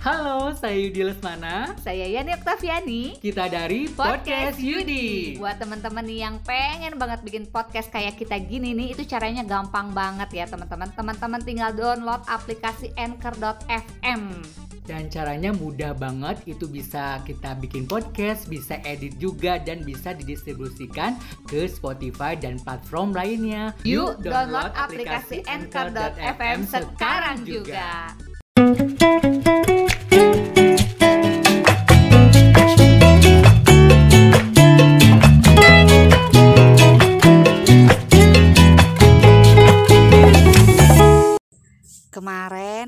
Halo, saya Yudi Lesmana. Saya Yani Oktaviani. Kita dari Podcast Yudi. Buat teman-teman nih yang pengen banget bikin podcast kayak kita gini nih, itu caranya gampang banget ya teman-teman. Teman-teman tinggal download aplikasi Anchor.fm. Dan caranya mudah banget, itu bisa kita bikin podcast, bisa edit juga, dan bisa didistribusikan ke Spotify dan platform lainnya. Yuk download aplikasi Anchor.fm sekarang juga. Kemarin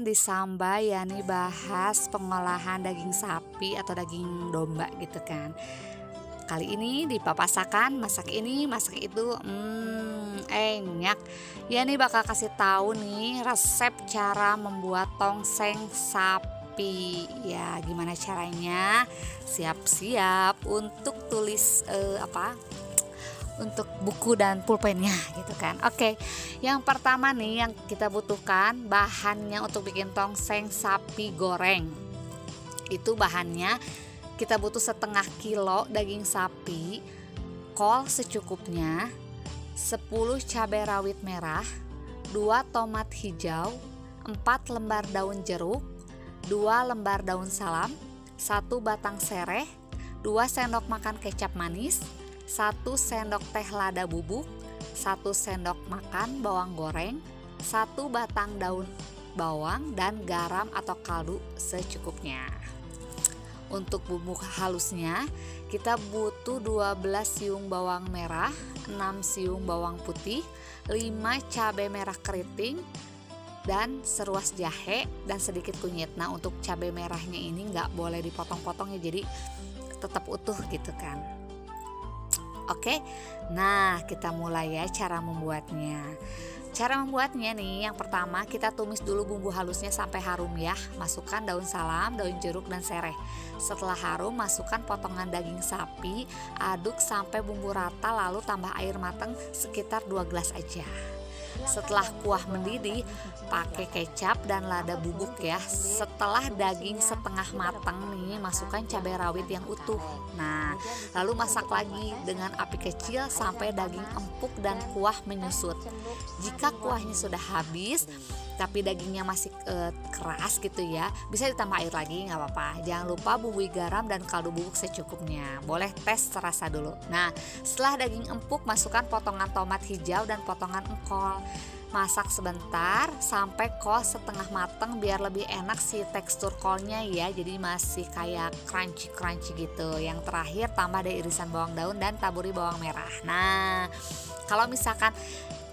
di Samba ya nih bahas pengolahan daging sapi atau daging domba gitu kan. Kali ini di papasakan masak ini masak itu hmm, enak. Ya nih bakal kasih tahu nih resep cara membuat tongseng sapi. Ya gimana caranya? Siap-siap untuk tulis eh, apa? Untuk buku dan pulpennya gitu kan. Oke, yang pertama nih yang kita butuhkan bahannya untuk bikin tongseng sapi goreng. Itu bahannya kita butuh setengah kilo daging sapi, kol secukupnya, 10 cabai rawit merah, 2 tomat hijau, 4 lembar daun jeruk, 2 lembar daun salam, 1 batang sereh, 2 sendok makan kecap manis, 1 sendok teh lada bubuk, 1 sendok makan bawang goreng, 1 batang daun bawang dan garam atau kaldu secukupnya. Untuk bumbu halusnya, kita butuh 12 siung bawang merah, 6 siung bawang putih, 5 cabai merah keriting, dan seruas jahe dan sedikit kunyit. Nah untuk cabai merahnya ini nggak boleh dipotong-potong ya jadi tetap utuh gitu kan. Oke, nah kita mulai ya cara membuatnya. Cara membuatnya nih, yang pertama kita tumis dulu bumbu halusnya sampai harum ya. Masukkan daun salam, daun jeruk dan sereh. Setelah harum, masukkan potongan daging sapi, aduk sampai bumbu rata lalu tambah air matang sekitar 2 gelas aja. Setelah kuah mendidih, pakai kecap dan lada bubuk ya. Setelah daging setengah matang nih, masukkan cabai rawit yang utuh. Nah, lalu masak lagi dengan api kecil sampai daging empuk dan kuah menyusut. Jika kuahnya sudah habis, tapi dagingnya masih e, keras gitu ya bisa ditambah air lagi nggak apa-apa jangan lupa bumbui garam dan kaldu bubuk secukupnya boleh tes terasa dulu nah setelah daging empuk masukkan potongan tomat hijau dan potongan engkol masak sebentar sampai kol setengah mateng biar lebih enak si tekstur kolnya ya. Jadi masih kayak crunchy crunchy gitu. Yang terakhir tambah ada irisan bawang daun dan taburi bawang merah. Nah kalau misalkan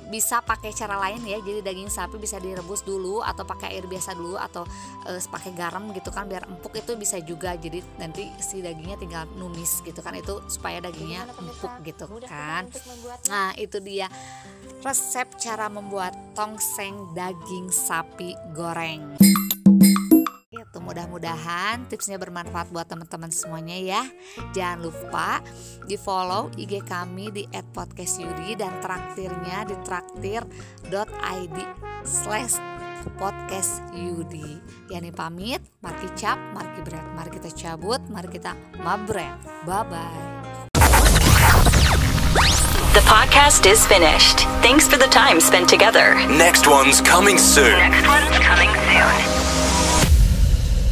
bisa pakai cara lain ya. Jadi daging sapi bisa direbus dulu atau pakai air biasa dulu atau e, pakai garam gitu kan biar empuk itu bisa juga. Jadi nanti si dagingnya tinggal numis gitu kan itu supaya dagingnya empuk gitu kan nah itu dia resep cara membuat tongseng daging sapi goreng mudah-mudahan tipsnya bermanfaat buat teman-teman semuanya ya jangan lupa di follow IG kami di @podcastyudi dan traktirnya di traktir.id slash podcast Yudi Yani pamit, mari cap, mari bread Mari kita cabut, mari kita mabret Bye-bye The podcast is finished. Thanks for the time spent together. Next one's coming soon. Next one's coming soon.